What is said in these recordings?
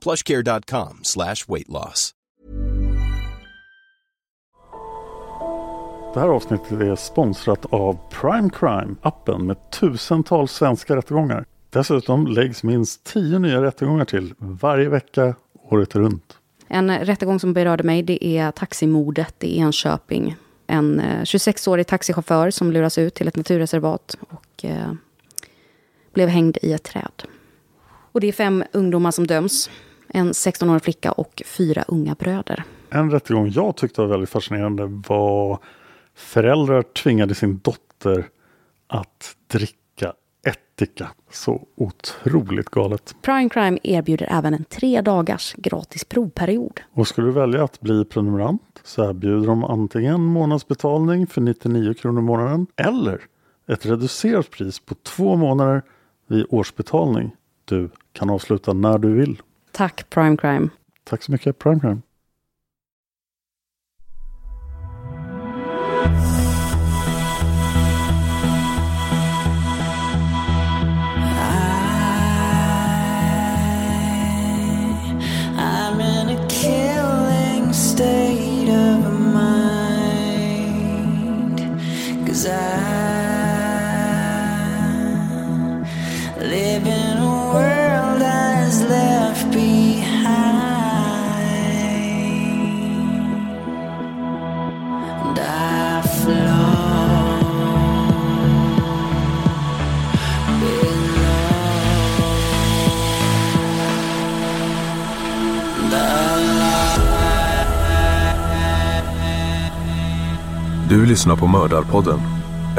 plushcare.com slash weight loss. Det här avsnittet är sponsrat av Prime Crime, appen med tusentals svenska rättegångar. Dessutom läggs minst tio nya rättegångar till varje vecka året runt. En rättegång som berörde mig det är taximordet i Enköping. En 26-årig taxichaufför som luras ut till ett naturreservat och eh, blev hängd i ett träd. Och det är fem ungdomar som döms. En 16-årig flicka och fyra unga bröder. En rättegång jag tyckte var väldigt fascinerande var föräldrar tvingade sin dotter att dricka ättika. Så otroligt galet. Prime Crime erbjuder även en tre dagars gratis provperiod. Och skulle du välja att bli prenumerant så erbjuder de antingen månadsbetalning för 99 kronor i månaden eller ett reducerat pris på två månader vid årsbetalning. Du kan avsluta när du vill. Tack Prime Crime. Tack så mycket Prime Crime. Lyssnar på Mördarpodden.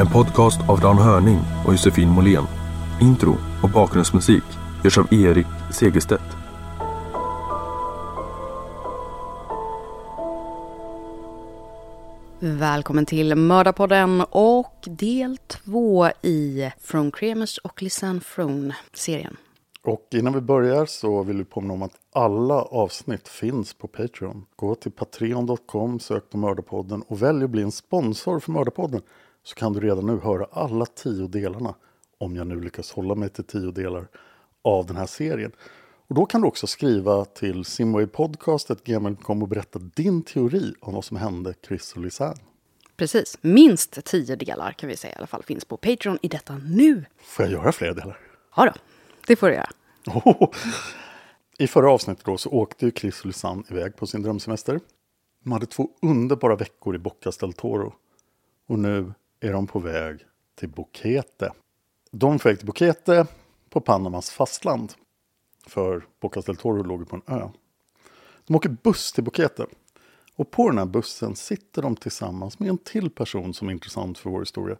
En podcast av Dan Hörning och Josefin Måhlén. Intro och bakgrundsmusik görs av Erik Segerstedt. Välkommen till Mördarpodden och del två i From Cremus och Lisanne Frone-serien. Och innan vi börjar så vill vi påminna om att alla avsnitt finns på Patreon. Gå till patreon.com, sök på Mördarpodden och välj att bli en sponsor för Mördarpodden. Så kan du redan nu höra alla tio delarna, om jag nu lyckas hålla mig till tio delar, av den här serien. Och då kan du också skriva till simwaypodcast.gmail.com och berätta din teori om vad som hände Chris och Lisanne. Precis, minst tio delar kan vi säga i alla fall finns på Patreon i detta nu. Får jag göra fler delar? Ja då, det får du göra. I förra avsnittet då så åkte ju Chris och Lisanne iväg på sin drömsemester. De hade två underbara veckor i Bocas del Toro. Och nu är de på väg till Boquete. De är på väg till Boquete på Panamas fastland. För Bocas del Toro låg på en ö. De åker buss till Boquete. Och på den här bussen sitter de tillsammans med en till person som är intressant för vår historia.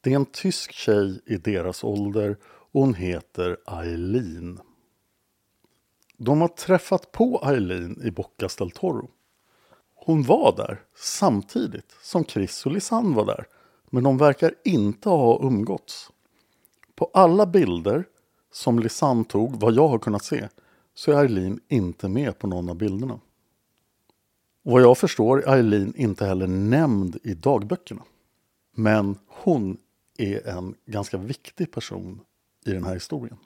Det är en tysk tjej i deras ålder hon heter Eileen. De har träffat på Eileen i Bocas del Toro. Hon var där samtidigt som Chris och Lisanne var där. Men de verkar inte ha umgåtts. På alla bilder som Lisanne tog, vad jag har kunnat se, så är Eileen inte med på någon av bilderna. Och vad jag förstår är Eileen inte heller nämnd i dagböckerna. Men hon är en ganska viktig person i den här historien.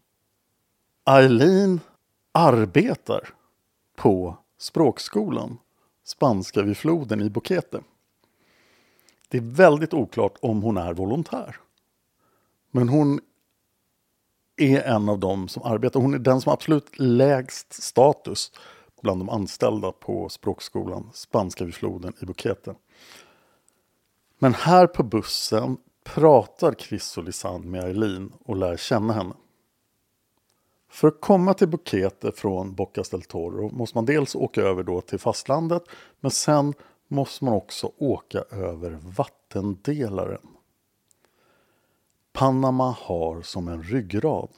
Eileen arbetar på språkskolan Spanska vid floden i Boquete. Det är väldigt oklart om hon är volontär. Men hon är en av dem som arbetar. Hon är den som har absolut lägst status bland de anställda på språkskolan Spanska vid floden i Boquete. Men här på bussen pratar Chris och Lisanne med Eileen och lär känna henne. För att komma till Bukete från Bocas del Toro måste man dels åka över då till fastlandet men sen måste man också åka över vattendelaren. Panama har som en ryggrad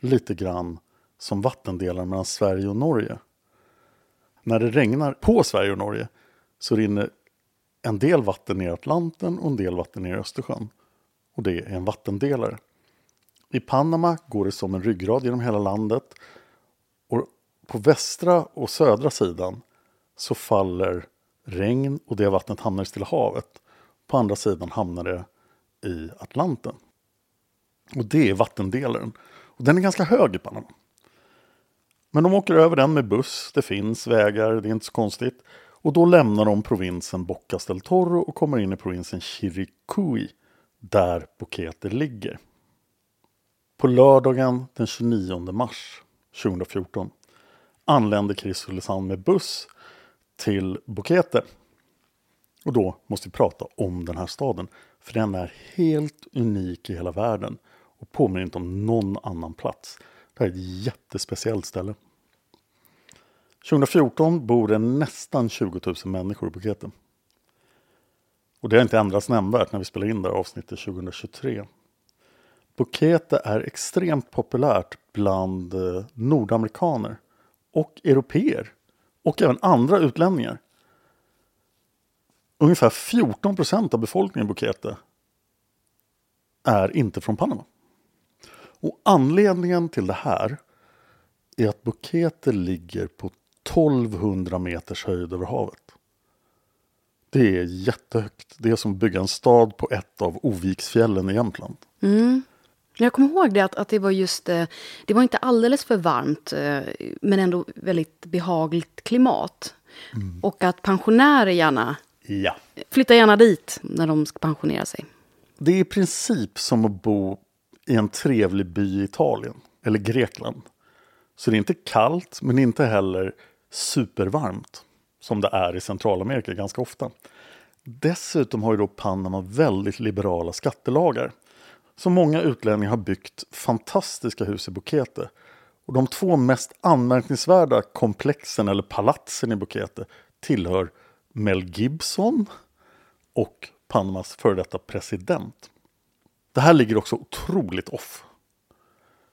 lite grann som vattendelaren mellan Sverige och Norge. När det regnar på Sverige och Norge så rinner en del vatten ner i Atlanten och en del vatten ner i Östersjön. Och det är en vattendelare. I Panama går det som en ryggrad genom hela landet. Och på västra och södra sidan så faller regn och det vattnet hamnar i Stilla havet. På andra sidan hamnar det i Atlanten. Och det är vattendelaren. Och den är ganska hög i Panama. Men de åker över den med buss, det finns vägar, det är inte så konstigt. Och då lämnar de provinsen Bocas del Toro och kommer in i provinsen Chiricui, där Bukete ligger. På lördagen den 29 mars 2014 anländer Chris Hulesand med buss till Bukete. Och då måste vi prata om den här staden, för den är helt unik i hela världen och påminner inte om någon annan plats. Det här är ett jättespeciellt ställe. 2014 bor det nästan 20 000 människor i Bukete. Och det har inte ändrats nämnvärt när vi spelar in det här avsnittet 2023. Bukete är extremt populärt bland eh, nordamerikaner och europeer och även andra utlänningar. Ungefär 14 procent av befolkningen i Bukete är inte från Panama. Och anledningen till det här är att Bukete ligger på 1200 meters höjd över havet. Det är jättehögt. Det är som att bygga en stad på ett av Oviksfjällen i Jämtland. Mm. Jag kommer ihåg det att, att det var just, eh, det var inte alldeles för varmt eh, men ändå väldigt behagligt klimat. Och att pensionärer gärna Ja. flyttar gärna dit när de ska pensionera sig. Det är i princip som att bo i en trevlig by i Italien eller Grekland. Så det är inte kallt men inte heller supervarmt som det är i Centralamerika ganska ofta. Dessutom har ju då Panama väldigt liberala skattelagar. Så många utlänningar har byggt fantastiska hus i Bukete. Och de två mest anmärkningsvärda komplexen eller palatsen i Bukete tillhör Mel Gibson och Panamas före detta president. Det här ligger också otroligt off.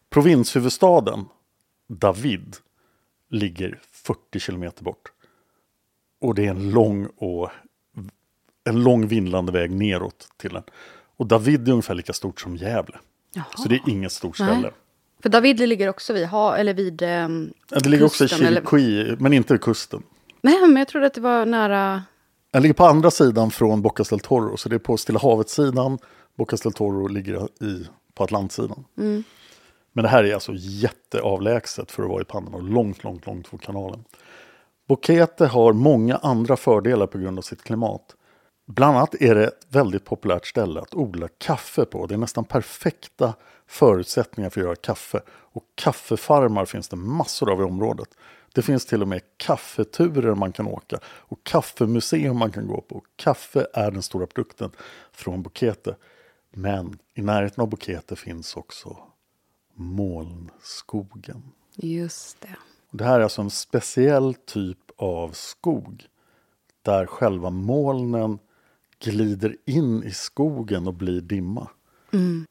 Provinshuvudstaden David ligger 40 kilometer bort. Och det är en lång och en lång vindlande väg neråt till den. Och David är ungefär lika stort som Gävle. Jaha. Så det är inget stort Nej. ställe. För David ligger också vid, ha, eller vid ehm, Ja, Det ligger också i kusten, eller- men inte vid kusten. Nej, men jag trodde att det var nära... Den ligger på andra sidan från Bocas del Toro, så det är på Stilla havet-sidan. Bocas del Toro ligger i, på Atlantsidan. Men det här är alltså jätteavlägset för att vara i Panama, och långt, långt, långt från kanalen. Boquete har många andra fördelar på grund av sitt klimat. Bland annat är det ett väldigt populärt ställe att odla kaffe på. Det är nästan perfekta förutsättningar för att göra kaffe. Och kaffefarmar finns det massor av i området. Det finns till och med kaffeturer man kan åka och kaffemuseum man kan gå på. Kaffe är den stora produkten från Bukete. Men i närheten av Bukete finns också molnskogen. Just det. Det här är alltså en speciell typ av skog där själva molnen glider in i skogen och blir dimma.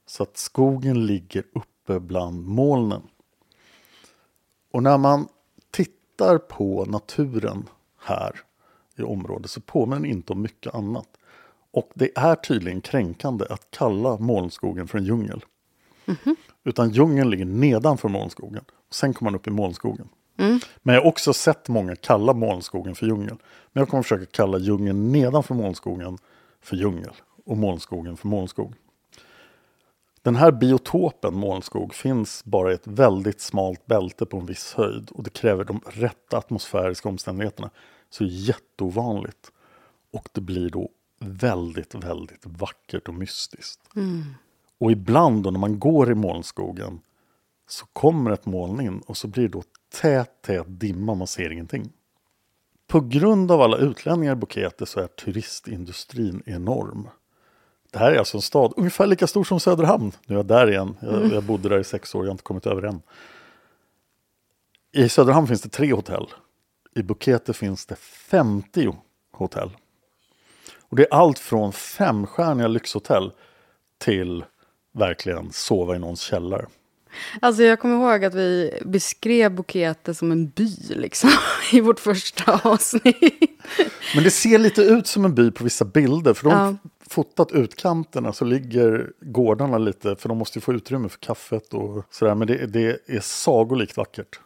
Så att skogen ligger uppe bland molnen. Och när man tittar på naturen här i området så påminner den inte om mycket annat. Och det är tydligen kränkande att kalla molnskogen för en djungel. Utan djungeln ligger nedanför molnskogen. Och sen kommer man upp i molnskogen. Men jag har också sett många kalla molnskogen för djungel. Men jag kommer försöka kalla djungeln nedanför molnskogen för djungel. Och molnskogen för molnskog. Den här biotopen molnskog finns bara i ett väldigt smalt bälte på en viss höjd. Och det kräver de rätta atmosfäriska omständigheterna. Så det är jätteovanligt. Och det blir då väldigt, väldigt vackert och mystiskt. Och ibland då när man går i molnskogen så kommer ett moln in och så blir det då tät, tät dimma, man ser ingenting. På grund av alla utlänningar i Bukete så är turistindustrin enorm. Det här är alltså en stad ungefär lika stor som Söderhamn. Nu är jag där igen. Jag, jag bodde där i sex år, jag har inte kommit över än. I Söderhamn finns det tre hotell. I Bukete finns det 50 hotell. Och det är allt från femstjärniga lyxhotell till verkligen sova i någons källare. Alltså jag kommer ihåg att vi beskrev Bukete som en by liksom, i vårt första avsnitt. Men det ser lite ut som en by på vissa bilder. För de Ja. har fotat utkanterna så ligger gårdarna lite, för de måste ju få utrymme för kaffet och sådär. Men det, det är sagolikt vackert.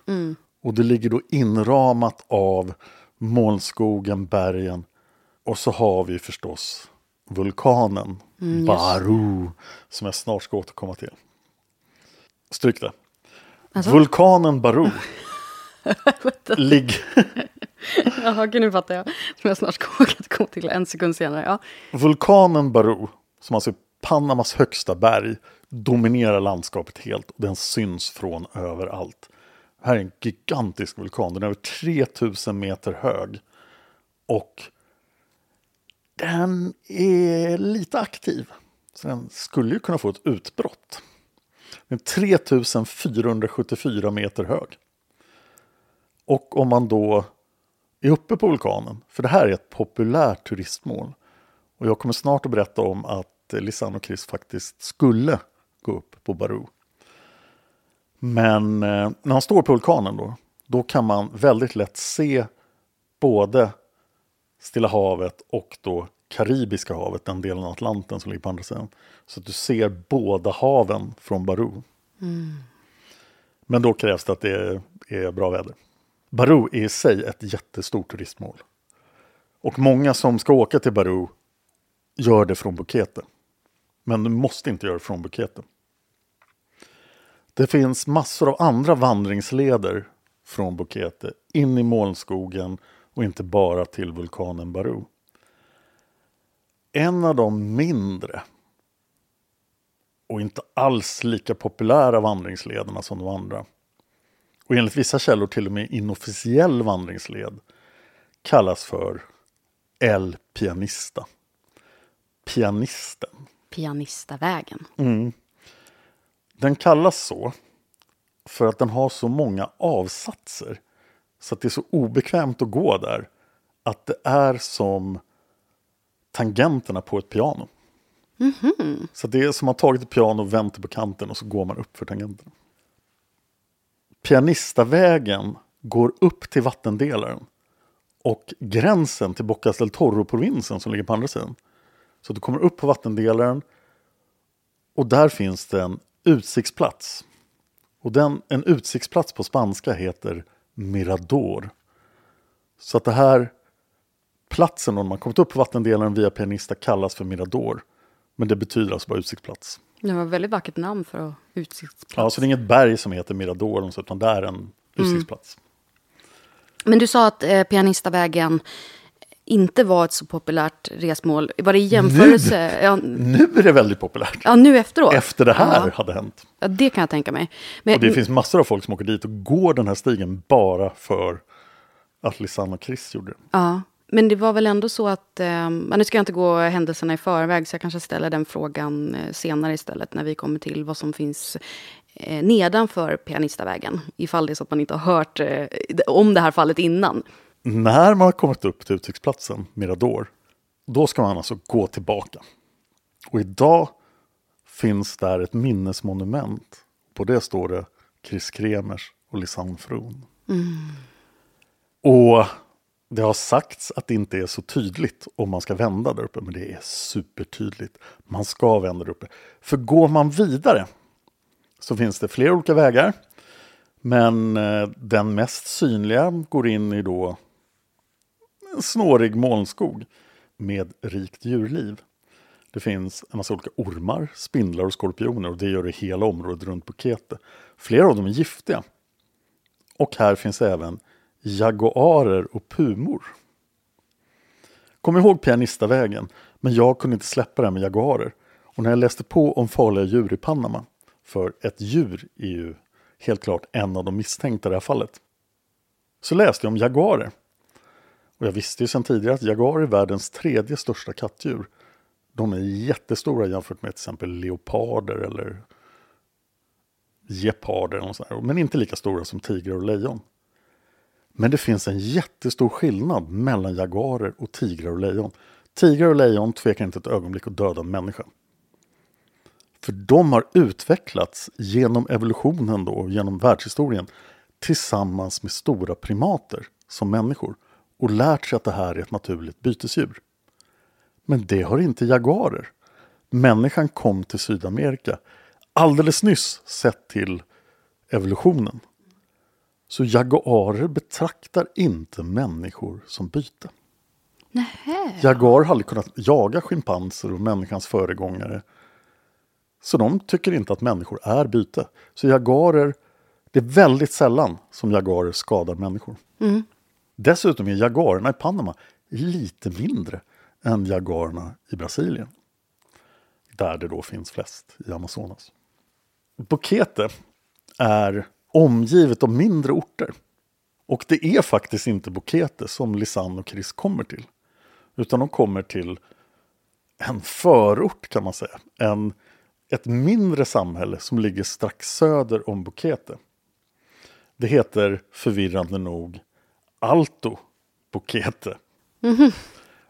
Och det ligger då inramat av molnskogen, bergen. Och så har vi förstås vulkanen Baru, som jag snart ska återkomma till. Stryk det. Vulkanen Baru ligger... Jaha, okej, nu fattar jag. Som jag snart ska åka komma till en sekund senare. Ja. Vulkanen Baru, som alltså är Panamas högsta berg, dominerar landskapet helt och den syns från överallt. Det här är en gigantisk vulkan, den är över 3000 meter hög. Och den är lite aktiv, så den skulle ju kunna få ett utbrott. Den är 3474 meter hög. Och om man då är uppe på vulkanen, för det här är ett populärt turistmål. Och jag kommer snart att berätta om att Lisanne och Chris faktiskt skulle gå upp på Baru. Men eh, när man står på vulkanen då, då kan man väldigt lätt se både Stilla havet och då Karibiska havet, den delen av Atlanten som ligger på andra sidan. Så att du ser båda haven från Baru. Men då krävs det att det är, är bra väder. Baru är i sig ett jättestort turistmål. Och många som ska åka till Baru gör det från Bukete. Men du måste inte göra det från Bukete. Det finns massor av andra vandringsleder från Bukete in i molnskogen och inte bara till vulkanen Baru. En av de mindre och inte alls lika populära vandringslederna som de andra och enligt vissa källor till och med inofficiell vandringsled kallas för El Pianista. Pianisten. Pianistavägen. Den kallas så för att den har så många avsatser så att det är så obekvämt att gå där att det är som tangenterna på ett piano. Så det är som att man tagit ett piano och vänt det på kanten och så går man upp för tangenterna. Pianistavägen går upp till vattendelaren och gränsen till Bocas del Toro-provinsen som ligger på andra sidan. Så du kommer upp på vattendelaren och där finns det en utsiktsplats. Och den, en utsiktsplats på spanska heter Mirador. Så att det här platsen, om man kommit upp på vattendelaren via pianista, kallas för Mirador. Men det betyder alltså bara utsiktsplats. Det var ett väldigt vackert namn för att utsiktsplats. Ja, så det är inget berg som heter Mirador, utan det är en utsiktsplats. Men du sa att eh, Pianistavägen inte var ett så populärt resmål. Var det i jämförelse? Ja, Nu är det väldigt populärt. ja, nu efteråt? Efter det här Ja, hade hänt. ja, det kan jag tänka mig. Men, Och det finns massor av folk som åker dit och går den här stigen bara för att Lisanne och Chris gjorde det. Ja, men det var väl ändå så att... Eh, nu ska jag inte gå händelserna i förväg, så jag kanske ställer den frågan eh, senare istället, när vi kommer till vad som finns eh, nedanför Pianistavägen. Ifall det är så att man inte har hört eh, om det här fallet innan. När man har kommit upp till utsiktsplatsen, Mirador, då ska man alltså gå tillbaka. Och idag finns där ett minnesmonument. På det står det Chris Kremers och Lisanne Fron. Och det har sagts att det inte är så tydligt om man ska vända där uppe, men det är supertydligt. Man ska vända där uppe. För går man vidare så finns det flera olika vägar. Men eh, den mest synliga går in i då snårig molnskog med rikt djurliv. Det finns en massa olika ormar, spindlar och skorpioner och det gör det hela området runt Bukete. Flera av dem är giftiga. Och här finns även jaguarer och pumor. Kom ihåg Pianistavägen, men jag kunde inte släppa det här med jaguarer. Och när jag läste på om farliga djur i Panama, för ett djur är ju helt klart en av de misstänkta i det här fallet. Så läste jag om jaguarer. Och jag visste ju sedan tidigare att jaguarer är världens tredje största kattdjur. De är jättestora jämfört med till exempel leoparder eller geparder. Men inte lika stora som tigrar och lejon. Men det finns en jättestor skillnad mellan jaguarer och tigrar och lejon. Tigrar och lejon tvekar inte ett ögonblick att döda en människa. För de har utvecklats genom evolutionen då, genom världshistorien tillsammans med stora primater som människor och lärt sig att det här är ett naturligt bytesdjur. Men det har inte jaguarer. Människan kom till Sydamerika alldeles nyss sett till evolutionen. Så jaguarer betraktar inte människor som byte. Nähä. Jaguar har aldrig kunnat jaga schimpanser och människans föregångare. Så de tycker inte att människor är byte. Så jaguarer, det är väldigt sällan som jaguarer skadar människor. Dessutom är jaguarerna i Panama lite mindre än jaguarerna i Brasilien. Där det då finns flest i Amazonas. Bukete är omgivet av mindre orter. Och det är faktiskt inte Bukete som Lisanne och Chris kommer till. Utan de kommer till en förort kan man säga. En, ett mindre samhälle som ligger strax söder om Bukete. Det heter förvirrande nog Alto Bukete.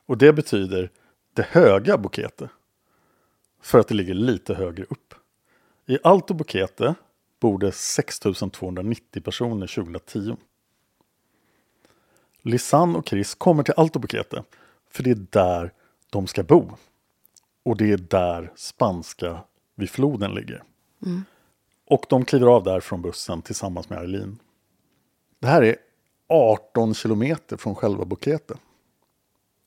Och det betyder det höga Bukete. För att det ligger lite högre upp. I Alto Bukete bor det 6290 personer 2010. Lisanne och Chris kommer till Alto Bukete för det är där de ska bo. Och det är där spanska vid floden ligger. Och de kliver av där från bussen tillsammans med Eileen. Det här är 18 kilometer från själva Bukete.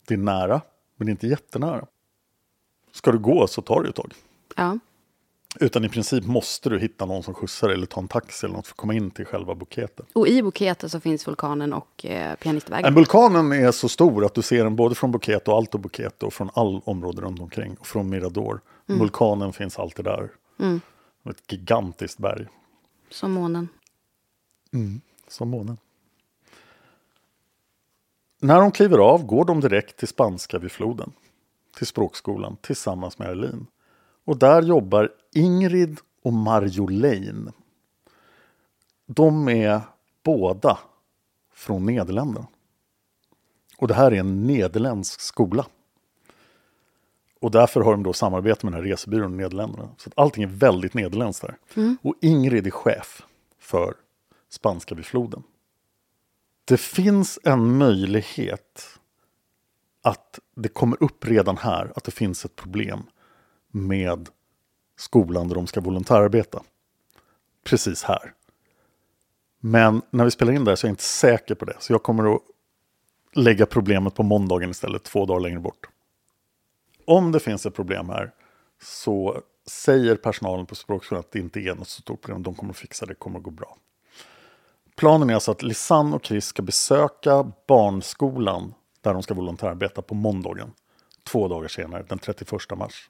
Det är nära, men inte jättenära. Ska du gå så tar det ett tag. Ja. Utan i princip måste du hitta någon som skjutsar eller ta en taxi eller något för att komma in till själva Bukete. Och i Bukete så finns vulkanen och eh, pianistvägen. Men vulkanen är så stor att du ser den både från Bukete och Alto Bukete och från all område runt omkring. Och från Mirador. Vulkanen finns alltid där. Ett gigantiskt berg. Som månen. Som månen. När de kliver av går de direkt till spanska vid floden. Till språkskolan tillsammans med Erlin. Och där jobbar Ingrid och Marjolaine. De är båda från Nederländerna. Och det här är en nederländsk skola. Och därför har de då samarbete med den här resebyrån i Nederländerna. Så att allting är väldigt nederländskt här. Och Ingrid är chef för spanska vid floden. Det finns en möjlighet att det kommer upp redan här att det finns ett problem med skolan där de ska volontärarbeta. Precis här. Men när vi spelar in det här så är jag inte säker på det. Så jag kommer att lägga problemet på måndagen istället, två dagar längre bort. Om det finns ett problem här så säger personalen på språkskolan att det inte är något så stort problem. De kommer att fixa det, det kommer att gå bra. Planen är alltså att Lisanne och Chris ska besöka barnskolan där de ska volontärarbeta på måndagen. Två dagar senare, den 31 mars.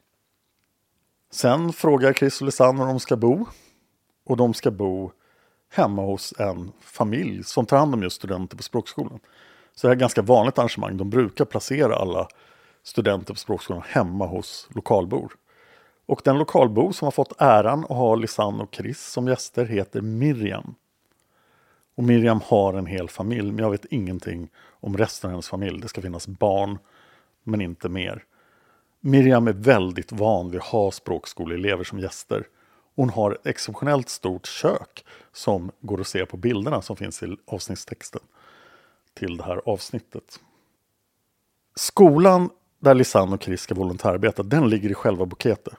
Sen frågar Chris och Lisanne var de ska bo. Och de ska bo hemma hos en familj som tar hand om just studenter på språkskolan. Så det här är ett ganska vanligt arrangemang. De brukar placera alla studenter på språkskolan hemma hos lokalbor. Och den lokalbo som har fått äran att ha Lisanne och Chris som gäster heter Miriam. Och Miriam har en hel familj, men jag vet ingenting om resten av hennes familj. Det ska finnas barn, men inte mer. Miriam är väldigt van vid att ha språkskoleelever som gäster. Hon har ett exceptionellt stort kök som går att se på bilderna som finns i avsnittstexten till det här avsnittet. Skolan där Lisanne och Chris ska volontärarbeta, den ligger i själva Bukete.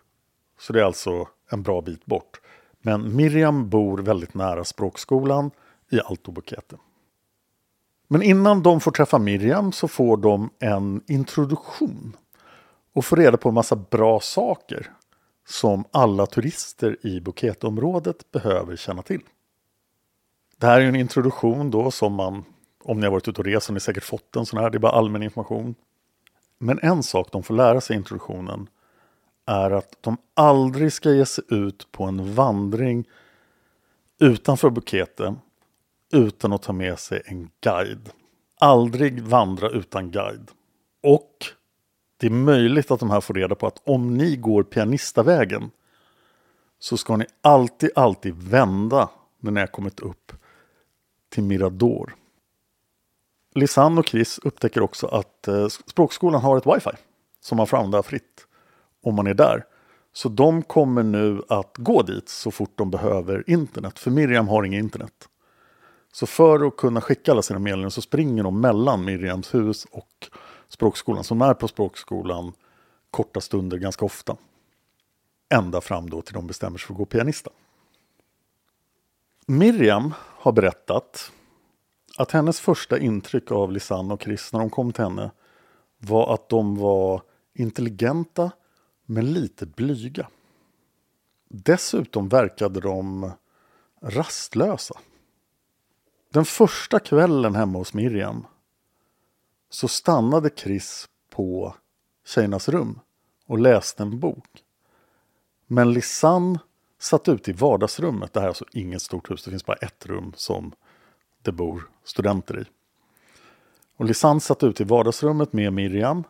Så det är alltså en bra bit bort. Men Miriam bor väldigt nära språkskolan i altobuketten. Men innan de får träffa Miriam så får de en introduktion och får reda på en massa bra saker som alla turister i Buketområdet behöver känna till. Det här är en introduktion då som man, om ni har varit ute och rest, har ni säkert fått en sån här, det är bara allmän information. Men en sak de får lära sig i introduktionen är att de aldrig ska ge sig ut på en vandring utanför Bukete utan att ta med sig en guide. Aldrig vandra utan guide. Och det är möjligt att de här får reda på att om ni går pianistavägen så ska ni alltid, alltid vända när ni har kommit upp till Mirador. Lisanne och Chris upptäcker också att eh, språkskolan har ett wifi som man får använda fritt om man är där. Så de kommer nu att gå dit så fort de behöver internet, för Miriam har inget internet. Så för att kunna skicka alla sina meddelanden så springer de mellan Miriams hus och språkskolan. Så de är på språkskolan korta stunder ganska ofta. Ända fram då till de bestämmer sig för att gå pianista. Miriam har berättat att hennes första intryck av Lisanne och Chris när de kom till henne var att de var intelligenta men lite blyga. Dessutom verkade de rastlösa. Den första kvällen hemma hos Miriam så stannade Chris på tjejernas rum och läste en bok. Men Lisanne satt ute i vardagsrummet. Det här är alltså inget stort hus, det finns bara ett rum som det bor studenter i. Och Lisanne satt ute i vardagsrummet med Miriam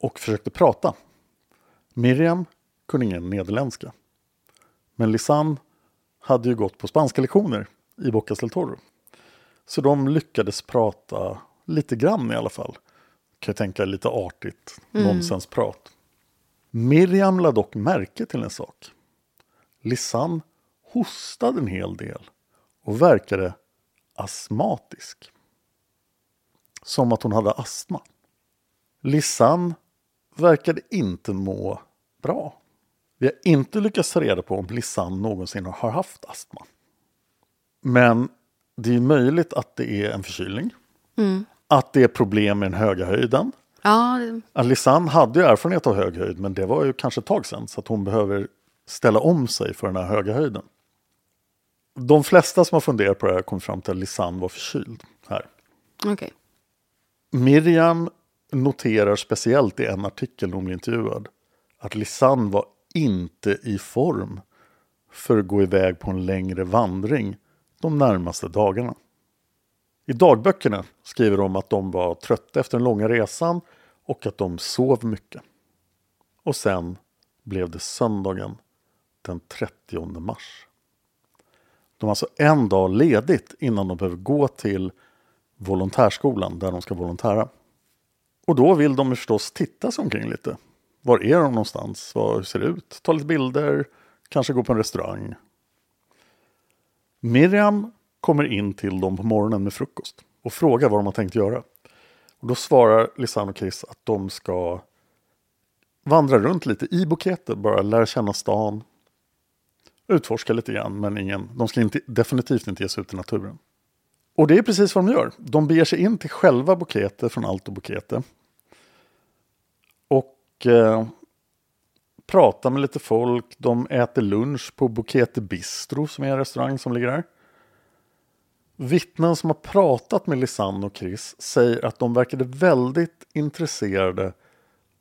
och försökte prata. Miriam kunde ingen nederländska. Men Lisanne hade ju gått på spanska lektioner i Bocas del Toro. Så de lyckades prata lite grann i alla fall. Kan jag tänka lite artigt nonsensprat. Miriam lade dock märke till en sak. Lisanne hostade en hel del och verkade astmatisk. Som att hon hade astma. Lisanne verkade inte må bra. Vi har inte lyckats ta reda på om Lisanne någonsin har haft astma. Men det är möjligt att det är en förkylning. Att det är problem med den höga höjden. Ja, Lisanne hade ju erfarenhet av hög höjd men det var ju kanske ett tag sedan så att hon behöver ställa om sig för den här höga höjden. De flesta som har funderat på det här kom fram till att Lisanne var förkyld här. okej. Miriam noterar speciellt i en artikel när hon blir intervjuad att Lisanne var inte i form för att gå iväg på en längre vandring de närmaste dagarna. I dagböckerna skriver de att de var trötta efter den långa resan och att de sov mycket. Och sen blev det söndagen den 30 mars. De har alltså en dag ledigt innan de behöver gå till volontärskolan där de ska volontära. Och då vill de förstås titta sig omkring lite. Var är de någonstans? Hur ser det ut? Ta lite bilder, kanske gå på en restaurang. Miriam kommer in till dem på morgonen med frukost och frågar vad de har tänkt göra. Och då svarar Lisanne och Chris att de ska vandra runt lite i Bukete, bara lära känna stan. Utforska lite grann, men ingen, de ska inte, definitivt inte ge sig ut i naturen. Och det är precis vad de gör. De beger sig in till själva Bukete från Alto Bukete. Och eh, pratar med lite folk. De äter lunch på Bukete Bistro som är en restaurang som ligger där. Vittnen som har pratat med Lisanne och Chris säger att de verkade väldigt intresserade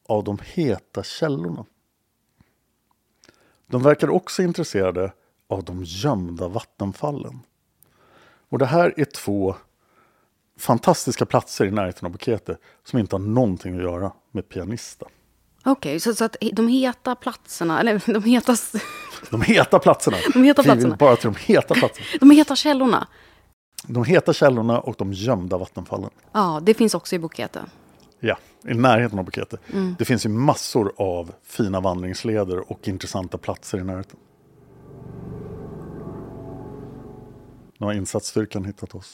av de heta källorna. De verkar också intresserade av de gömda vattenfallen. Och det här är två fantastiska platser i närheten av Bukete som inte har någonting att göra med pianista. Okej, så, så att de heta platserna, eller de heta, De heta platserna. De heta platserna. bara till de heta platserna. de heta källorna. De heta källorna och de gömda vattenfallen. Ja, det finns också i Bukete. Ja, i närheten av Bukete. Det finns ju massor av fina vandringsleder och intressanta platser i närheten. Nu har insatsstyrkan hittat oss.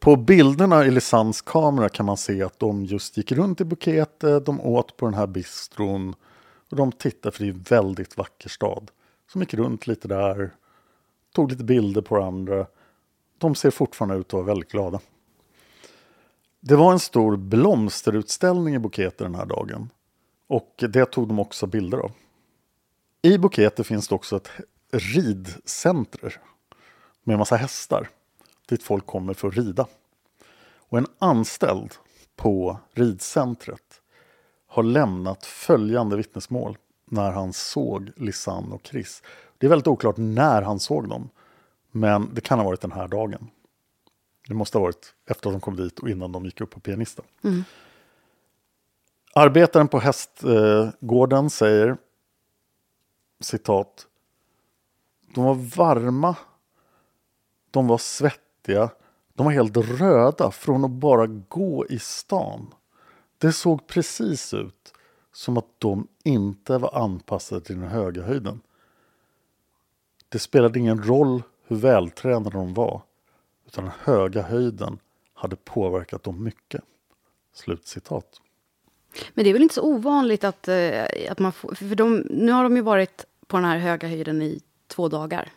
På bilderna i Lisannes kamera kan man se att de just gick runt i Bukete, de åt på den här bistron och de tittade för det är en väldigt vacker stad. Så de gick runt lite där, tog lite bilder på varandra. De ser fortfarande ut att vara väldigt glada. Det var en stor blomsterutställning i Bukete den här dagen och det tog de också bilder av. I Bukete finns det också ett ridcenter med en massa hästar dit folk kommer för att rida. Och en anställd på ridcentret har lämnat följande vittnesmål när han såg Lisanne och Chris. Det är väldigt oklart när han såg dem, men det kan ha varit den här dagen. Det måste ha varit efter att de kom dit och innan de gick upp på pianisten. Mm. Arbetaren på hästgården säger citat. De var varma. De var svettiga. De var helt röda från att bara gå i stan. Det såg precis ut som att de inte var anpassade till den höga höjden. Det spelade ingen roll hur vältränade de var, utan den höga höjden hade påverkat dem mycket. Slutcitat. Men det är väl inte så ovanligt att, eh, att man får... För de, nu har de ju varit på den här höga höjden i två dagar.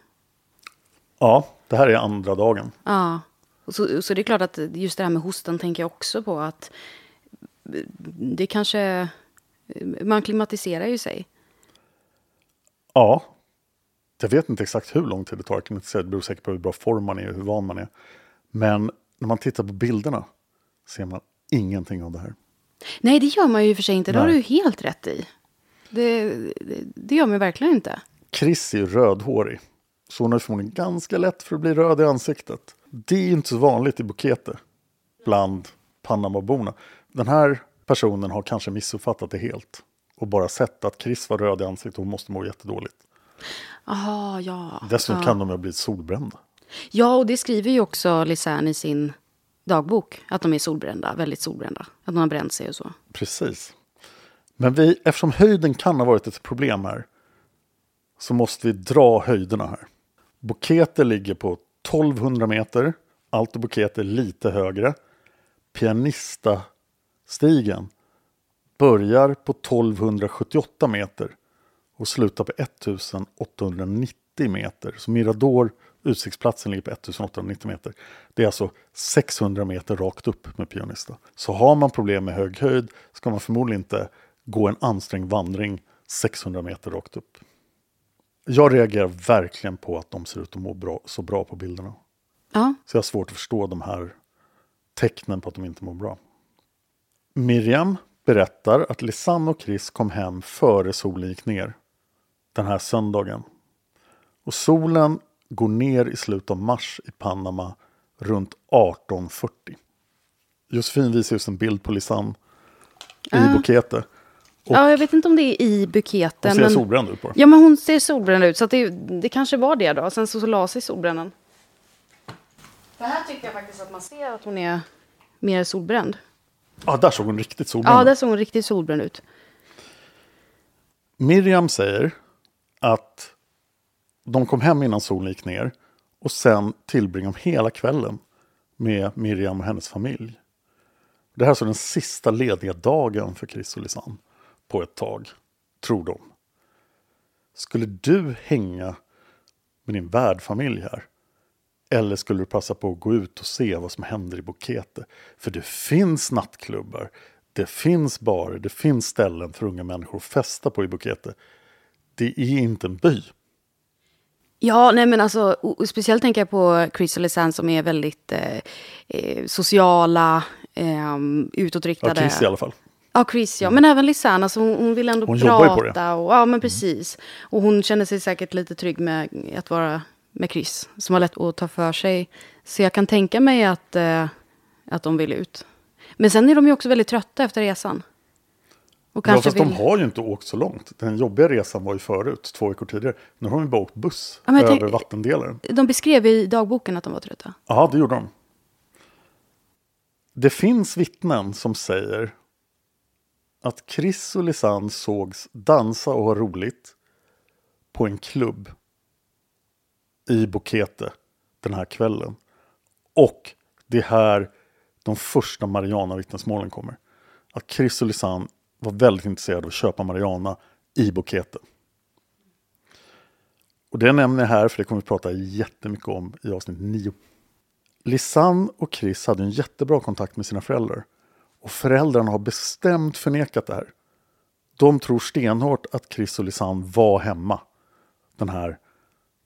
Ja, det här är andra dagen. Ja. Så, så det är klart att just det här med hosten tänker jag också på att det kanske... Man klimatiserar ju sig. Ja, jag vet inte exakt hur lång tid det tar. Inte säga, det beror säkert på hur bra form man är och hur van man är. Men när man tittar på bilderna ser man ingenting av det här. Nej, det gör man ju i och för sig inte. Det har du helt rätt i. Det, det, det gör man verkligen inte. Chris är ju rödhårig. Så hon har förmodligen ganska lätt för att bli röd i ansiktet. Det är inte så vanligt i Bukete bland Panamaborna. Den här personen har kanske missuppfattat det helt och bara sett att Chris var röd i ansiktet och hon måste må jättedåligt. Jaha, ja. Dessutom ja. kan de ha blivit solbrända. Ja, och det skriver ju också Lisanne i sin dagbok. Att de är solbrända, väldigt solbrända. Att de har bränt sig och så. Precis. Men vi, eftersom höjden kan ha varit ett problem här så måste vi dra höjderna här. Bukete ligger på 1200 meter. Alto Bukete lite högre. Pianistastigen börjar på 1278 meter och slutar på 1890 meter. Så Mirador, utsiktsplatsen, ligger på 1890 meter. Det är alltså 600 meter rakt upp med Pianista. Så har man problem med hög höjd ska man förmodligen inte gå en ansträngd vandring 600 meter rakt upp. Jag reagerar verkligen på att de ser ut att må bra, så bra på bilderna. Ja, Så jag har svårt att förstå de här tecknen på att de inte mår bra. Miriam berättar att Lisanne och Chris kom hem före solen gick ner den här söndagen. Och solen går ner i slutet av mars i Panama runt 1840. Josefin visar just en bild på Lisanne i Ah. Bukete. Och ja jag vet inte om det är i buketen. hon ser men... solbränd ut på det. Ja, men hon ser solbränd ut. Så det, det kanske var det då. Sen så, så la sig solbrännan. För här tycker jag faktiskt att man ser att hon är mer solbränd. Ja, där såg hon riktigt solbränd Ja, ut. där såg hon riktigt solbränd ut. Miriam säger att de kom hem innan solen gick ner och sen tillbringade de hela kvällen med Miriam och hennes familj. Det här är alltså den sista lediga dagen för Chris och Lisanne på ett tag, tror de. Skulle du hänga med din värdfamilj här? Eller skulle du passa på att gå ut och se vad som händer i Bukete? För det finns nattklubbar, det finns barer, det finns ställen för unga människor att festa på i Bukete. Det är inte en by. Ja, nej men alltså, speciellt tänker jag på Chris och Lisanne som är väldigt eh, eh, sociala, eh, utåtriktade. Ja, Chris i alla fall. Ja, Chris ja. Men även Lisanne, alltså, hon, hon vill ändå Hon prata. Och, ja, men precis. Och hon känner sig säkert lite trygg med att vara med Chris. Som har lätt att ta för sig. Så jag kan tänka mig att, eh, att de vill ut. Men sen är de ju också väldigt trötta efter resan. Och Ja, fast vill... de har ju inte åkt så långt. Den jobbiga resan var ju förut, två veckor tidigare. Nu har de bara åkt buss Ja, över tänk- vattendelaren. de beskrev i dagboken att de var trötta. Ja, det gjorde de. Det finns vittnen som säger att Chris och Lisanne sågs dansa och ha roligt på en klubb i Bokete den här kvällen. Och det är här de första Mariana-vittnesmålen kommer. Att Chris och Lisanne var väldigt intresserade av att köpa Mariana i Bokete. Och det nämner jag här för det kommer vi prata jättemycket om i avsnitt 9. Lisanne och Chris hade en jättebra kontakt med sina föräldrar. Och föräldrarna har bestämt förnekat det här. De tror stenhårt att Chris och Lisanne var hemma den här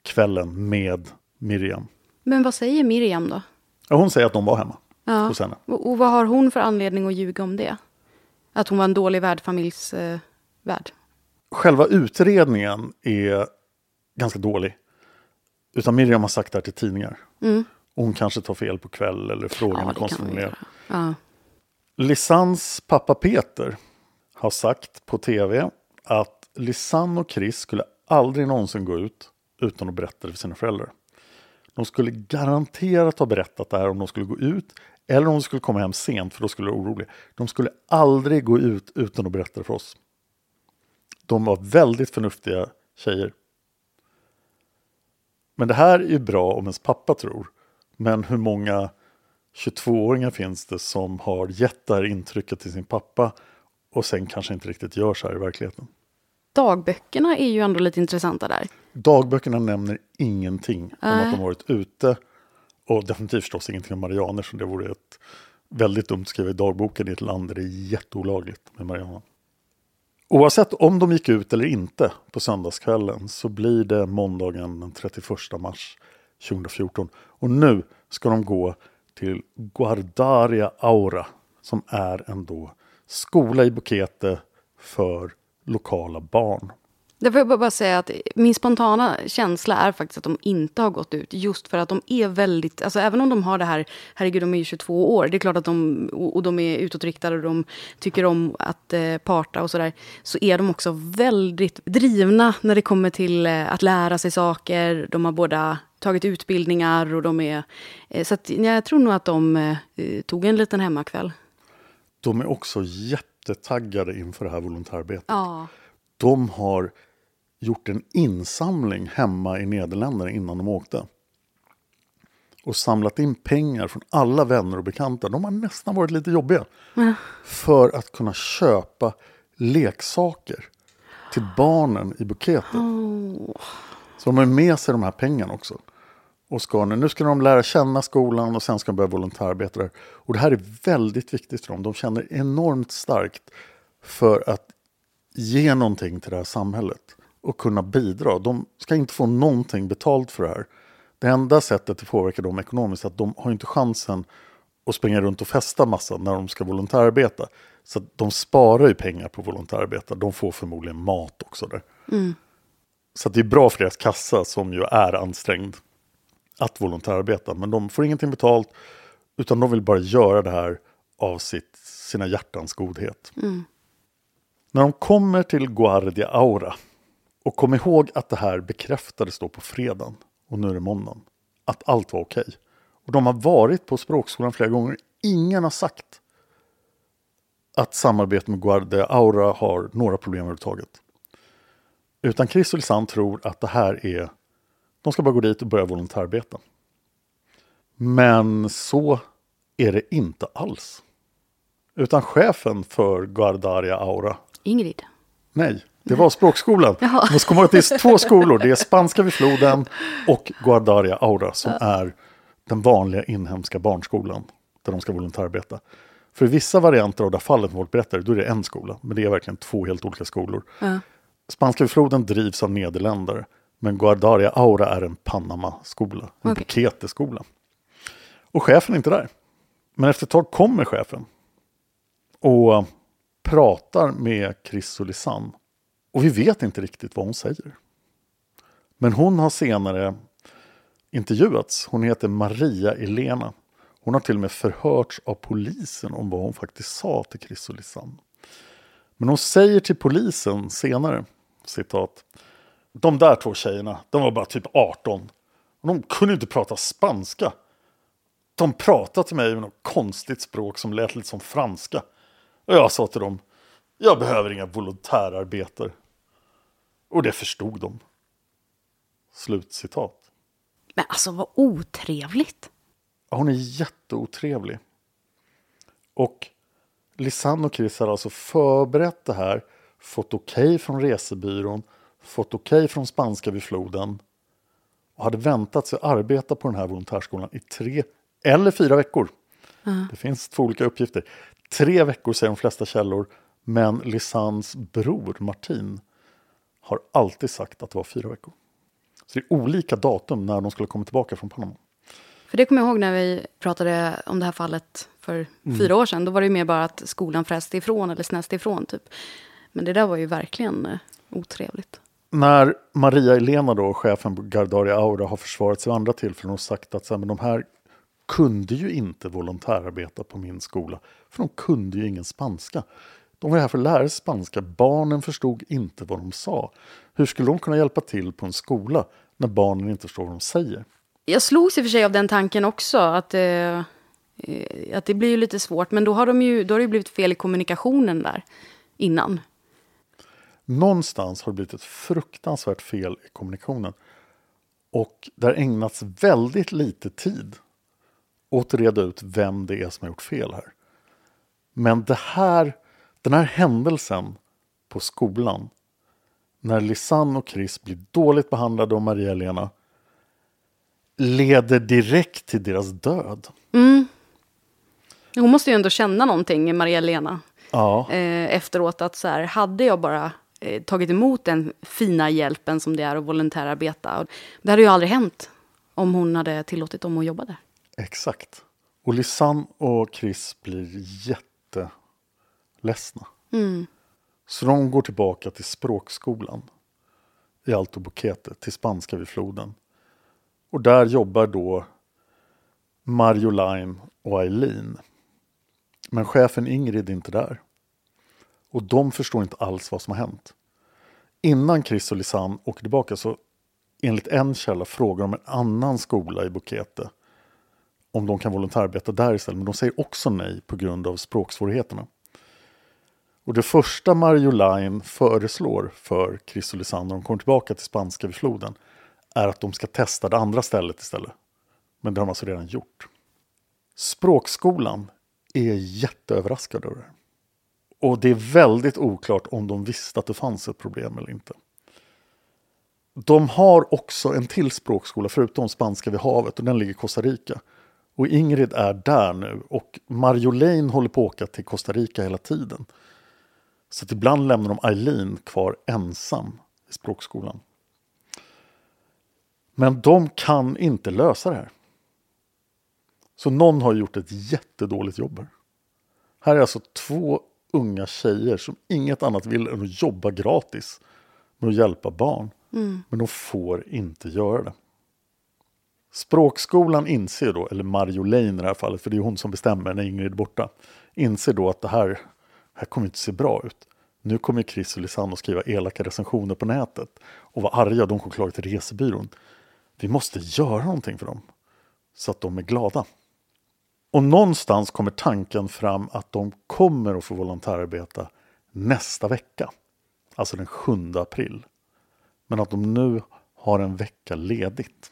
kvällen med Miriam. Men vad säger Miriam då? Ja, hon säger att de var hemma Ja. hos henne. Och vad har hon för anledning att ljuga om det? Att hon var en dålig värdfamiljsvärd? Eh? Själva utredningen är ganska dålig. Utan Miriam har sagt det här till tidningar. Och Hon kanske tar fel på kväll eller frågan Mm. Ja, är konstformulerad. Ja. Lisannes pappa Peter har sagt på tv att Lisanne och Chris skulle aldrig någonsin gå ut utan att berätta det för sina föräldrar. De skulle garanterat ha berättat det här om de skulle gå ut eller om de skulle komma hem sent för då skulle de vara oroliga. De skulle aldrig gå ut utan att berätta för oss. De var väldigt förnuftiga tjejer. Men det här är ju bra om ens pappa tror. Men hur många 22-åringar finns det som har gett det här intrycket till sin pappa och sen kanske inte riktigt gör så här i verkligheten. Dagböckerna är ju ändå lite intressanta där. Dagböckerna nämner ingenting om Nej. att de varit ute och definitivt förstås ingenting om marianer så det vore ett väldigt dumt att skriva i dagboken i ett land där det är jätteolagligt med marianer. Oavsett om de gick ut eller inte på söndagskvällen så blir det måndagen den 31 mars 2014. Och nu ska de gå till Guardaria Aura som är en då skola i Bukete för lokala barn. Jag bara- bara säga att min spontana känsla är faktiskt att de inte har gått ut. Just för att de är väldigt, alltså även om de har det här, herregud de är ju 22 år, det är klart att de, och de är utåtriktade och de tycker om att eh, parta och sådär. Så är de också väldigt drivna när det kommer till eh, att lära sig saker. De har båda tagit utbildningar och de är, eh, så att, ja, jag tror nog att de tog en liten hemmakväll. De är också jättetaggade inför det här volontärbete. Ja. De har gjort en insamling hemma i Nederländerna innan de åkte. Och samlat in pengar från alla vänner och bekanta. De har nästan varit lite jobbiga. För att kunna köpa leksaker till barnen i buketet. Så de har med sig de här pengarna också. Och ska nu, nu ska de lära känna skolan och sen ska de börja volontärarbeta där. Och det här är väldigt viktigt för dem. De känner enormt starkt för att ge någonting till det här samhället och kunna bidra. De ska inte få någonting betalt för det här. Det enda sättet att påverka dem ekonomiskt är att de har inte chansen att springa runt och festa massa när de ska volontärarbeta. Så de sparar ju pengar på volontärarbete. De får förmodligen mat också där. Så att det är bra för deras kassa som ju är ansträngd att volontärarbeta. Men de får ingenting betalt utan de vill bara göra det här av sitt, sina hjärtans godhet. När de kommer till Guardia Aura och kom ihåg att det här bekräftades då på fredagen och nu är det måndagen. Att allt var okej. Och de har varit på språkskolan flera gånger. Ingen har sagt att samarbetet med Guardia Aura har några problem överhuvudtaget. Utan Chris och Lisanne tror att det här är, de ska bara gå dit och börja volontärarbeta. Men så är det inte alls. Utan chefen för Guardaria Aura, Ingrid. nej, det var språkskolan. Jaha. Man ska komma ihåg att det är två skolor, det är Spanska vid floden och Guardaria Aura som är den vanliga inhemska barnskolan där de ska volontärarbeta. För i vissa varianter av det här fallet folk berättar, då är det en skola, men det är verkligen två helt olika skolor. Ja. Spanska vid floden drivs av nederländare, men Guardaria Aura är en Panama-skola, en Okej. Bukete-skola. Och chefen är inte där. Men efter ett tag kommer chefen och pratar med Chris och Lisanne. Och vi vet inte riktigt vad hon säger. Men hon har senare intervjuats. Hon heter Maria Elena. Hon har till och med förhörts av polisen om vad hon faktiskt sa till Chris och Lisanne. Men hon säger till polisen senare, citat, de där två tjejerna, de var bara typ 18. Och de kunde inte prata spanska. De pratade till mig med något konstigt språk som lät lite som franska. Och jag sa till dem, jag behöver inga volontärarbetare. Och det förstod de. Slutcitat. Men alltså vad otrevligt. Hon är jätteotrevlig. Och Lisanne och Chris har alltså förberett det här, fått okej från resebyrån, fått okej från spanska vid floden och hade väntat sig att arbeta på den här volontärskolan i tre eller fyra veckor. Det finns två olika uppgifter. Tre veckor säger de flesta källor, men Lisannes bror Martin har alltid sagt att det var fyra veckor. Så det är olika datum när de skulle komma tillbaka från Panama. För det kommer jag ihåg när vi pratade om det här fallet för fyra år sedan. Då var det ju mer bara att skolan fräste ifrån eller snäste ifrån. Typ. Men det där var ju verkligen eh, otrevligt. När Maria Elena, då, chefen på Gardaria Aura, har försvarat sig vid andra tillfällen och sagt att så här, men de här kunde ju inte volontärarbeta på min skola, för de kunde ju ingen spanska. De var här för att lära sig spanska, barnen förstod inte vad de sa. Hur skulle de kunna hjälpa till på en skola när barnen inte förstår vad de säger? Jag slogs i och för sig av den tanken också. Att, eh, eh, att det blir ju lite svårt. Men då har, de ju, då har det ju blivit fel i kommunikationen där innan. Någonstans har det blivit ett fruktansvärt fel i kommunikationen. Och det har ägnats väldigt lite tid åt att reda ut vem det är som har gjort fel här. Men det här, den här händelsen på skolan, när Lisanne och Chris blir dåligt behandlade av Maria-Helena, leder direkt till deras död. Hon måste ju ändå känna någonting, Maria-Lena. Ja, eh, efteråt att så här, hade jag bara eh, tagit emot den fina hjälpen som det är att volontärarbeta. Och Det hade ju aldrig hänt om hon hade tillåtit dem att jobba där. exakt. Och Lisanne och Chris blir jätteledsna. Så de går tillbaka till språkskolan i Alto Boquete, till spanska vid floden. Och där jobbar då Mario Lime och Eileen. Men chefen Ingrid är inte där. Och de förstår inte alls vad som har hänt. Innan Chris och Lisanne åker tillbaka så enligt en källa frågar de en annan skola i Boquete om de kan volontärarbeta där istället. Men de säger också nej på grund av språksvårigheterna. Och det första Mario Line föreslår för Chris och Lisanne när de kommer tillbaka till spanska vid floden är att de ska testa det andra stället istället. Men det har de alltså redan gjort. Språkskolan är jätteöverraskad över det. Och det är väldigt oklart om de visste att det fanns ett problem eller inte. De har också en till språkskola förutom spanska vid havet och den ligger i Costa Rica. Och Ingrid är där nu och Marjolaine håller på att åka till Costa Rica hela tiden. Så att ibland lämnar de Eileen kvar ensam i språkskolan. Men de kan inte lösa det här. Så någon har gjort ett jättedåligt jobb här. Här är alltså två unga tjejer som inget annat vill än att jobba gratis med att hjälpa barn. Men de får inte göra det. Språkskolan inser då, eller Marjolaine i det här fallet, för det är hon som bestämmer när Ingrid är borta, inser då att det här, här kommer inte se bra ut. Nu kommer Chris och Lisanne att skriva elaka recensioner på nätet och vara arga, de kommer klaga till resebyrån. Vi måste göra någonting för dem, så att de är glada. Och någonstans kommer tanken fram att de kommer att få volontärarbeta nästa vecka. Alltså den 7 april. Men att de nu har en vecka ledigt.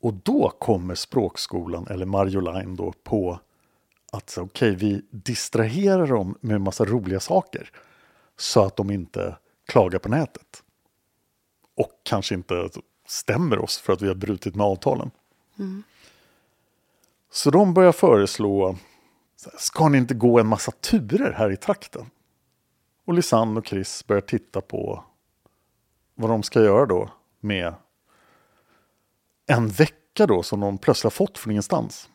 Och då kommer språkskolan, eller Marjolein då, på att okej, okay, vi distraherar dem med en massa roliga saker. Så att de inte klagar på nätet. Och kanske inte stämmer oss för att vi har brutit med avtalen. Mm. Så de börjar föreslå, ska ni inte gå en massa turer här i trakten? Och Lisanne och Chris börjar titta på vad de ska göra då med en vecka då som de plötsligt har fått från ingenstans.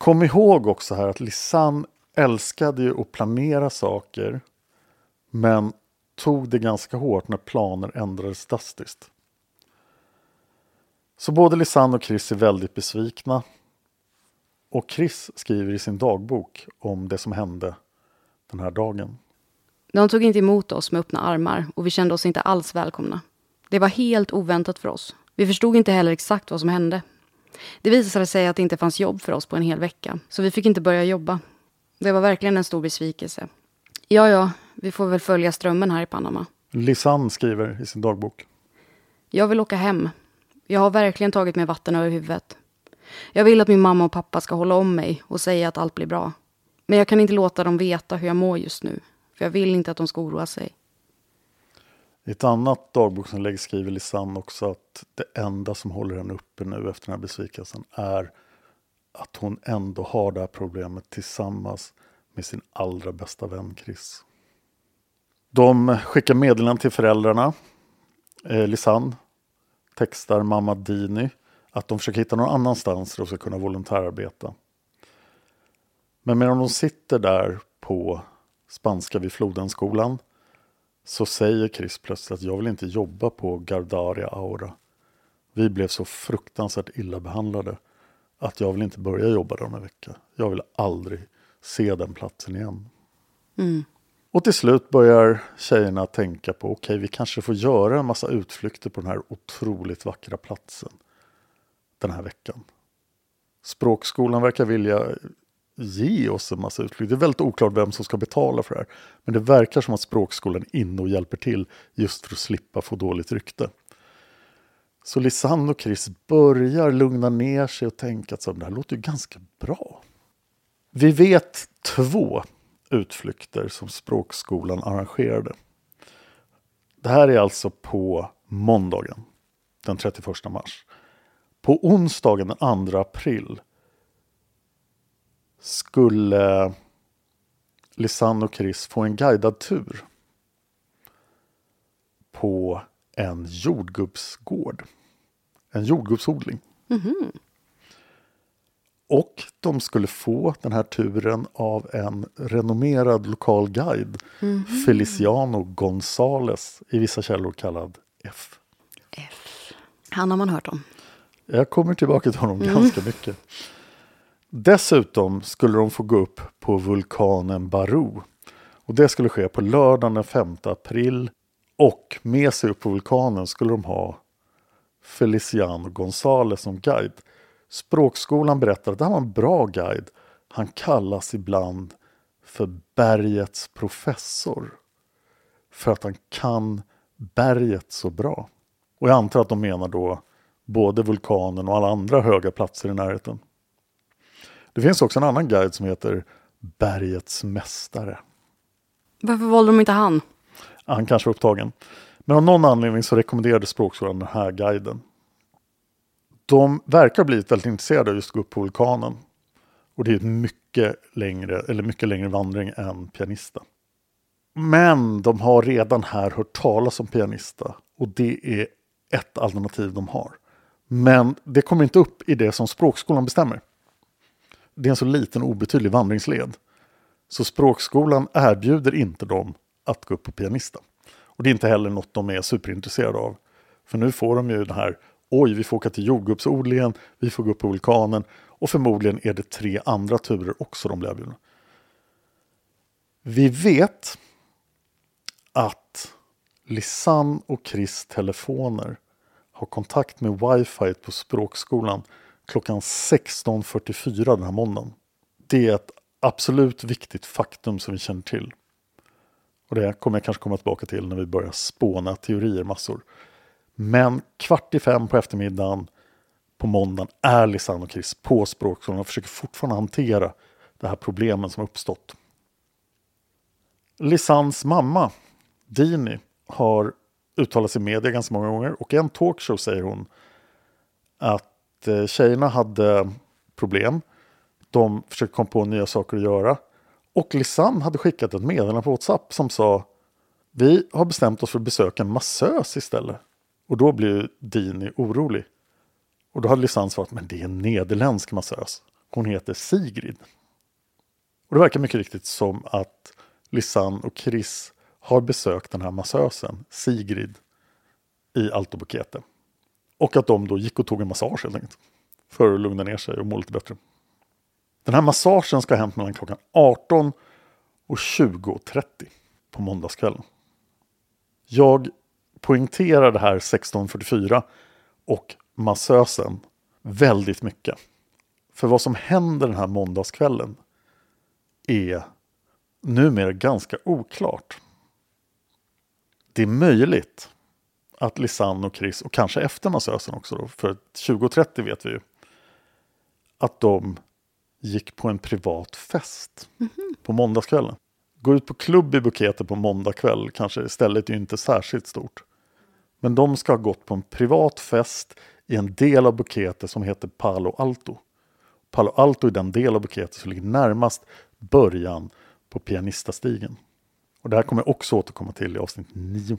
Kom ihåg också här att Lisanne älskade ju att planera saker men tog det ganska hårt när planer ändrades drastiskt. Så både Lisanne och Chris är väldigt besvikna. Och Chris skriver i sin dagbok om det som hände den här dagen. De tog inte emot oss med öppna armar och vi kände oss inte alls välkomna. Det var helt oväntat för oss. Vi förstod inte heller exakt vad som hände. Det visade sig att det inte fanns jobb för oss på en hel vecka, så vi fick inte börja jobba. Det var verkligen en stor besvikelse. Ja, ja, vi får väl följa strömmen här i Panama. Lisanne skriver i sin dagbok. Jag vill åka hem. Jag har verkligen tagit mig vatten över huvudet. Jag vill att min mamma och pappa ska hålla om mig och säga att allt blir bra. Men jag kan inte låta dem veta hur jag mår just nu. För jag vill inte att de ska oroa sig. I ett annat dagboksinlägg skriver Lisanne också att det enda som håller henne uppe nu efter den här besvikelsen är att hon ändå har det här problemet tillsammans med sin allra bästa vän Chris. De skickar meddelanden till föräldrarna. Eh, Lisanne textar mamma Dini att de försöker hitta någon annanstans där de ska kunna volontärarbeta. Men medan de sitter där på Spanska vid flodenskolan så säger Chris plötsligt att jag vill inte jobba på Gardaria Aura. Vi blev så fruktansvärt illa behandlade att jag vill inte börja jobba där om en vecka. Jag vill aldrig se den platsen igen. Mm. Och till slut börjar tjejerna tänka på okej, okay, vi kanske får göra en massa utflykter på den här otroligt vackra platsen den här veckan. Språkskolan verkar vilja ge oss en massa utflykter. Det är väldigt oklart vem som ska betala för det här. Men det verkar som att språkskolan är inne och hjälper till just för att slippa få dåligt rykte. Så Lisanne och Chris börjar lugna ner sig och tänka att det här låter ju ganska bra. Vi vet två utflykter som språkskolan arrangerade. Det här är alltså på måndagen den 31 mars. På onsdagen den 2 april skulle Lisanne och Chris få en guidad tur på en jordgubbsgård. En jordgubbsodling. Mm -hmm. Och de skulle få den här turen av en renommerad lokal guide, mm. Feliciano Gonzales, i vissa källor kallad F. F. Han har man hört om. Jag kommer tillbaka till honom Mm. ganska mycket. Dessutom skulle de få gå upp på vulkanen Baru. Och det skulle ske på lördagen den 5 april. Och med sig upp på vulkanen skulle de ha Feliciano Gonzales som guide. Språkskolan berättar att han var en bra guide. Han kallas ibland för bergets professor. För att han kan berget så bra. Och jag antar att de menar då både vulkanen och alla andra höga platser i närheten. Det finns också en annan guide som heter Bergets mästare. Varför valde de inte han? Han kanske var upptagen. Men av någon anledning så rekommenderade språkskolan den här guiden. De verkar ha blivit väldigt intresserade av just att gå upp på vulkanen. Och det är en mycket längre, eller mycket längre vandring än pianista. Men de har redan här hört talas om pianista. Och det är ett alternativ de har. Men det kommer inte upp i det som språkskolan bestämmer. Det är en så liten obetydlig vandringsled. Så språkskolan erbjuder inte dem att gå upp på pianista. Och det är inte heller något de är superintresserade av. För nu får de ju den här, oj vi får åka till jordgubbsodlingen, vi får gå upp på vulkanen och förmodligen är det tre andra turer också de blir erbjudna. Vi vet att Lisanne och Chris telefoner har kontakt med wifi på språkskolan klockan 16.44 den här måndagen. Det är ett absolut viktigt faktum som vi känner till. Och det kommer jag kanske komma tillbaka till när vi börjar spåna teorier massor. Men kvart i fem på eftermiddagen på måndagen är Lisanne och Chris på språkskolan och försöker fortfarande hantera det här problemen som uppstått. Lisans mamma, Dini, har uttalat sig i media ganska många gånger och i en talkshow säger hon att Eh, tjejerna hade problem. De försökte komma på nya saker att göra. Och Lisanne hade skickat ett meddelande på WhatsApp som sa Vi har bestämt oss för att besöka en massös istället. Och då blev Dini orolig. Och då hade Lisanne svarat men det är en nederländsk massös. Hon heter Sigrid. Och det verkar mycket riktigt som att Lisanne och Chris har besökt den här massösen, Sigrid, i Alto Bukete. Och att de då gick och tog en massage helt enkelt. För att lugna ner sig och må lite bättre. Den här massagen ska ha hänt mellan klockan 18 och 20.30 på måndagskvällen. Jag poängterar det här 16.44 och massösen väldigt mycket. För vad som händer den här måndagskvällen är numera ganska oklart. Det är möjligt att Lisanne och Chris, och kanske efter massösen också då, för 20.30 vet vi ju, att de gick på en privat fest på måndagskvällen. Gå ut på klubb i Bukete på måndag kväll, kanske stället är ju inte särskilt stort. Men de ska ha gått på en privat fest i en del av Bukete som heter Palo Alto. Palo Alto är den del av Bukete som ligger närmast början på Pianistastigen. Och det här kommer jag också återkomma till i avsnitt 9.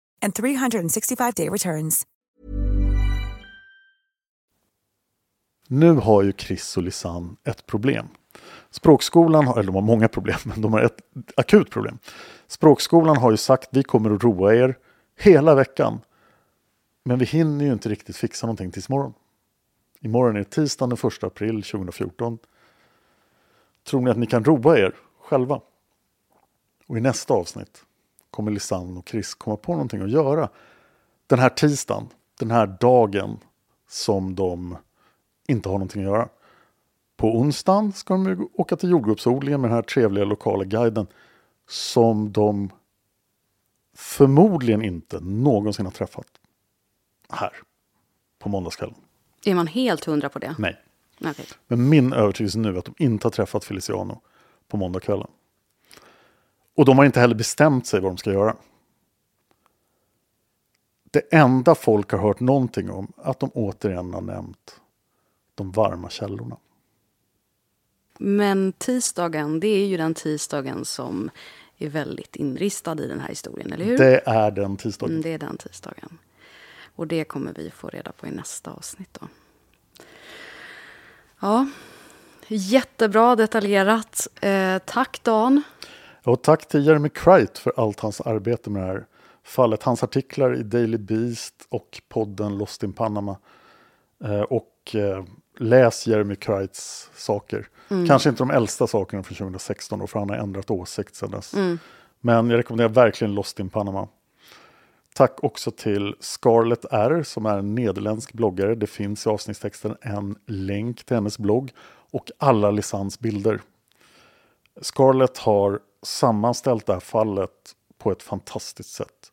and 365-day returns. Nu har ju Chris och Lisanne ett problem. Språkskolan, har, eller de har många problem, men de har ett akut problem. Språkskolan har ju sagt vi kommer att roa er hela veckan. Men vi hinner ju inte riktigt fixa någonting tills imorgon. Imorgon är tisdagen den 1 april 2014. Tror ni att ni kan roa er själva? Och i nästa avsnitt kommer Lisanne och Chris komma på någonting att göra den här tisdagen, den här dagen som de inte har någonting att göra. På onsdagen ska de åka till jordgubbsodlingen med den här trevliga lokala guiden som de förmodligen inte någonsin har träffat här på måndagskvällen. Är man helt hundra på det? Nej. Okej. Men min övertygelse nu är att de inte har träffat Feliciano på måndagskvällen. Och de har inte heller bestämt sig vad de ska göra. Det enda folk har hört någonting om är att de återigen har nämnt de varma källorna. Men tisdagen, det är ju den tisdagen som är väldigt inristad i den här historien, eller hur? Det är den tisdagen. Mm, det är den tisdagen. Och det kommer vi få reda på i nästa avsnitt då. Ja, jättebra detaljerat. Eh, tack Dan. Och tack till Jeremy Cright för allt hans arbete med det här fallet. Hans artiklar i Daily Beast och podden Lost in Panama. Eh, och eh, läs Jeremy Crights saker. Mm. Kanske inte de äldsta sakerna från 2016 då, för han har ändrat åsikt sedan dess. Mm. Men jag rekommenderar verkligen Lost in Panama. Tack också till Scarlett R som är en nederländsk bloggare. Det finns i avsnittstexten en länk till hennes blogg och alla Lisans bilder. Scarlett har sammanställt det här fallet på ett fantastiskt sätt.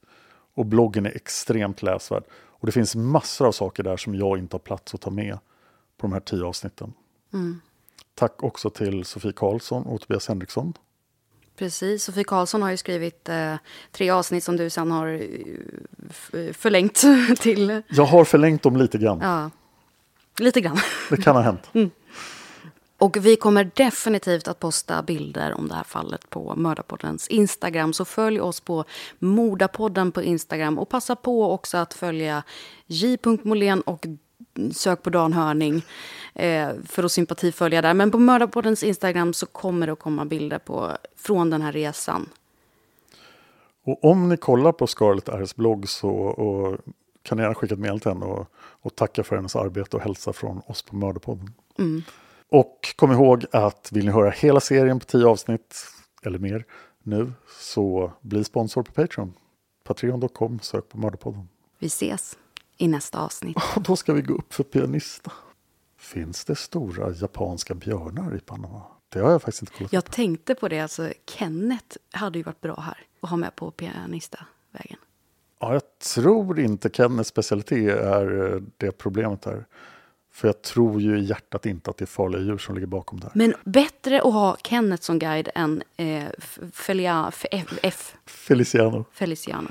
Och bloggen är extremt läsvärd. Och det finns massor av saker där som jag inte har plats att ta med på de här tio avsnitten. Mm. Tack också till Sofie Karlsson och Tobias Henriksson. Precis, Sofie Karlsson har ju skrivit eh, tre avsnitt som du sen har eh, förlängt till... Jag har förlängt dem lite grann. Ja, lite grann. Det kan ha hänt. Och vi kommer definitivt att posta bilder om det här fallet på Mördarpoddens Instagram. Så följ oss på Mordapodden på Instagram. Och passa på också att följa j.molén och sök på Dan Hörning eh, för att sympatifölja där. Men på Mördarpoddens Instagram så kommer det att komma bilder på, från den här resan. Och om ni kollar på Scarlett R's blogg så och kan ni gärna skicka ett mejl till henne och, och tacka för hennes arbete och hälsa från oss på Mördarpodden. Mm. Och kom ihåg att vill ni höra hela serien på tio avsnitt eller mer nu så bli sponsor på Patreon. Patreon.com, sök på Mördarpodden. Vi ses i nästa avsnitt. Och då ska vi gå upp för pianista. Finns det stora japanska björnar i Panama? Det har jag faktiskt inte kollat. Jag tänkte på det, alltså Kenneth hade ju varit bra här att ha med på pianistavägen. Ja, jag tror inte Kennets specialitet är eh, det problemet här. För jag tror ju i hjärtat inte att det är farliga djur som ligger bakom där. Men bättre att ha Kenneth som guide än eh, Felia, F, Feliciano. Feliciano.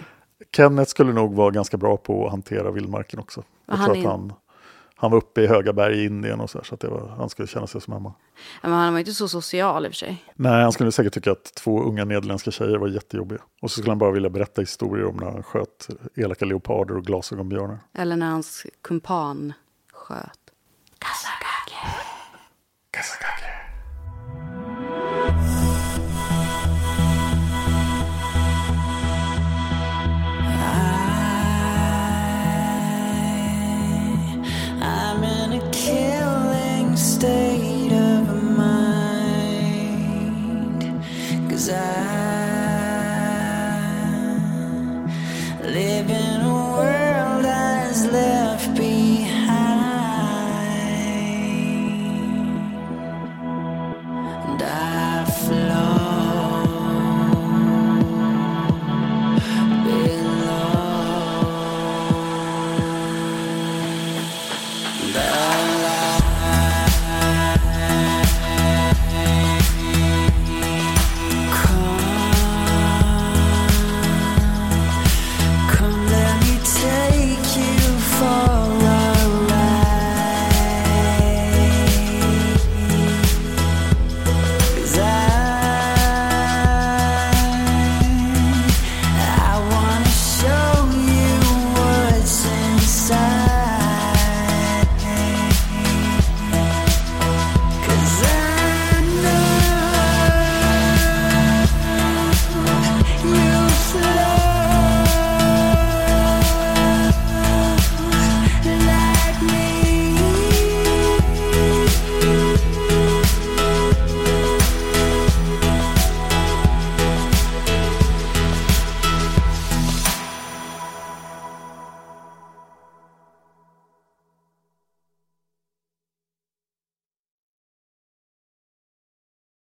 Kenneth skulle nog vara ganska bra på att hantera vildmarken också. Jag han tror att han, han var uppe i höga berg i Indien och så, här, så att det var, han skulle känna sig som hemma. Men han var inte så social i och för sig. Nej, han skulle säkert tycka att två unga nederländska tjejer var jättejobbiga. Och så skulle han bara vilja berätta historier om när han sköt elaka leoparder och glasögonbjörnar. Eller när hans kumpan sköt. Kasakake. Kasakake.